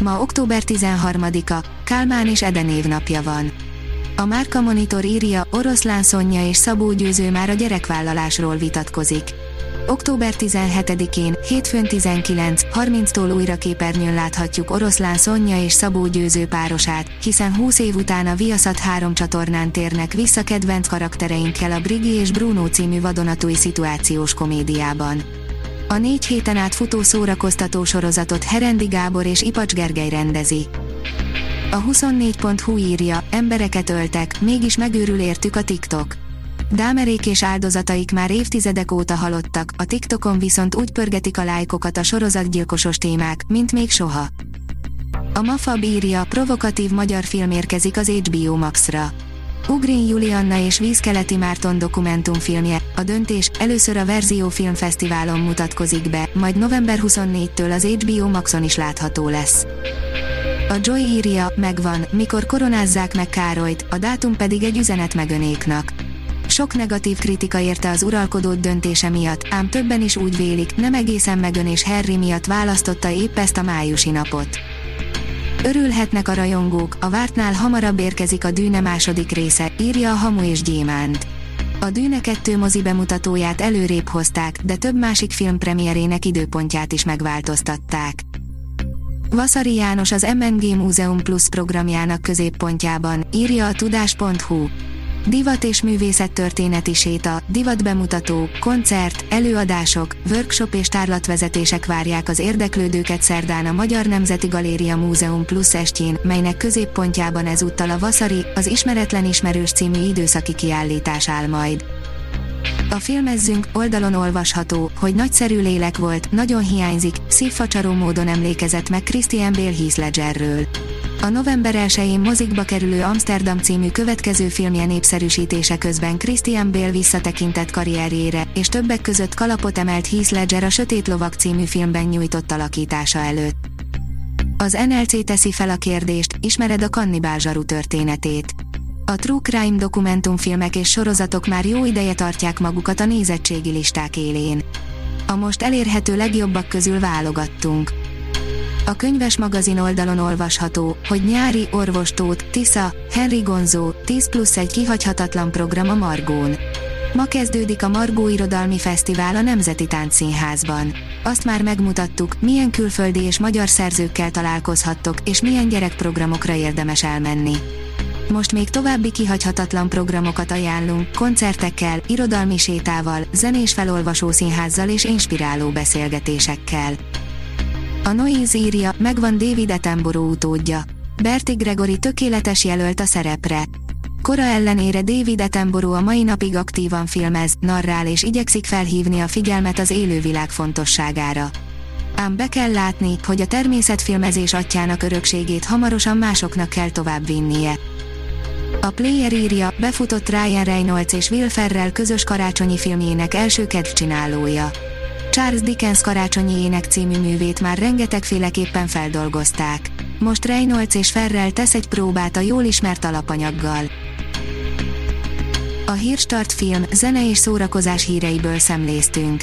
Ma október 13-a, Kálmán és Eden napja van. A Márka Monitor írja, Oroszlán Szonya és Szabó Győző már a gyerekvállalásról vitatkozik. Október 17-én, hétfőn 19.30-tól újra képernyőn láthatjuk Oroszlán Szonya és Szabó Győző párosát, hiszen 20 év után a Viaszat 3 csatornán térnek vissza kedvenc karaktereinkkel a Brigi és Bruno című vadonatúj szituációs komédiában. A négy héten át futó szórakoztató sorozatot Herendi Gábor és Ipacs Gergely rendezi. A 24.hu írja, embereket öltek, mégis megőrül értük a TikTok. Dámerék és áldozataik már évtizedek óta halottak, a TikTokon viszont úgy pörgetik a lájkokat a sorozatgyilkosos témák, mint még soha. A Mafab írja, provokatív magyar film érkezik az HBO Max-ra. Ugrin Julianna és Vízkeleti Márton dokumentumfilmje, a döntés először a Verzió Filmfesztiválon mutatkozik be, majd november 24-től az HBO Maxon is látható lesz. A Joy írja, megvan, mikor koronázzák meg Károlyt, a dátum pedig egy üzenet megönéknak. Sok negatív kritika érte az uralkodót döntése miatt, ám többen is úgy vélik, nem egészen megön és Harry miatt választotta épp ezt a májusi napot. Örülhetnek a rajongók, a vártnál hamarabb érkezik a Dűne második része, írja a Hamu és Gyémánt. A Dűne 2 mozi bemutatóját előrébb hozták, de több másik film premierének időpontját is megváltoztatták. Vasari János az MNG Múzeum Plus programjának középpontjában, írja a tudás.hu. Divat és művészet történeti séta, divat bemutató, koncert, előadások, workshop és tárlatvezetések várják az érdeklődőket szerdán a Magyar Nemzeti Galéria Múzeum Plus estjén, melynek középpontjában ezúttal a Vasari, az Ismeretlen Ismerős című időszaki kiállítás áll majd. A filmezzünk oldalon olvasható, hogy nagyszerű lélek volt, nagyon hiányzik, szívfacsaró módon emlékezett meg Christian Bale Heath Ledgerről. A november 1-én mozikba kerülő Amsterdam című következő filmje népszerűsítése közben Christian Bale visszatekintett karrierjére, és többek között kalapot emelt Heath Ledger a Sötét Lovak című filmben nyújtott alakítása előtt. Az NLC teszi fel a kérdést, ismered a kannibál zsaru történetét. A True Crime dokumentumfilmek és sorozatok már jó ideje tartják magukat a nézettségi listák élén. A most elérhető legjobbak közül válogattunk. A könyves magazin oldalon olvasható, hogy nyári orvostót, Tisza, Henry Gonzó, 10 plusz egy kihagyhatatlan program a Margón. Ma kezdődik a Margó Irodalmi Fesztivál a Nemzeti Táncszínházban. Azt már megmutattuk, milyen külföldi és magyar szerzőkkel találkozhattok, és milyen gyerekprogramokra érdemes elmenni. Most még további kihagyhatatlan programokat ajánlunk, koncertekkel, irodalmi sétával, zenés felolvasó színházzal és inspiráló beszélgetésekkel. A Noise írja, megvan David Attenborough utódja. Berti Gregory tökéletes jelölt a szerepre. Kora ellenére David Attenborough a mai napig aktívan filmez, narrál és igyekszik felhívni a figyelmet az élővilág fontosságára. Ám be kell látni, hogy a természetfilmezés atyának örökségét hamarosan másoknak kell tovább vinnie. A Player írja, befutott Ryan Reynolds és Will Ferrell közös karácsonyi filmjének első kedvcsinálója. Charles Dickens karácsonyi ének című művét már rengetegféleképpen feldolgozták. Most Reynolds és Ferrell tesz egy próbát a jól ismert alapanyaggal. A Hírstart film, zene és szórakozás híreiből szemléztünk.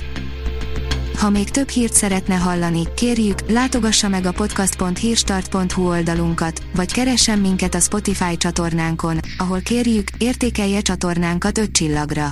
Ha még több hírt szeretne hallani, kérjük, látogassa meg a podcast.hírstart.hu oldalunkat, vagy keressen minket a Spotify csatornánkon, ahol kérjük, értékelje csatornánkat 5 csillagra.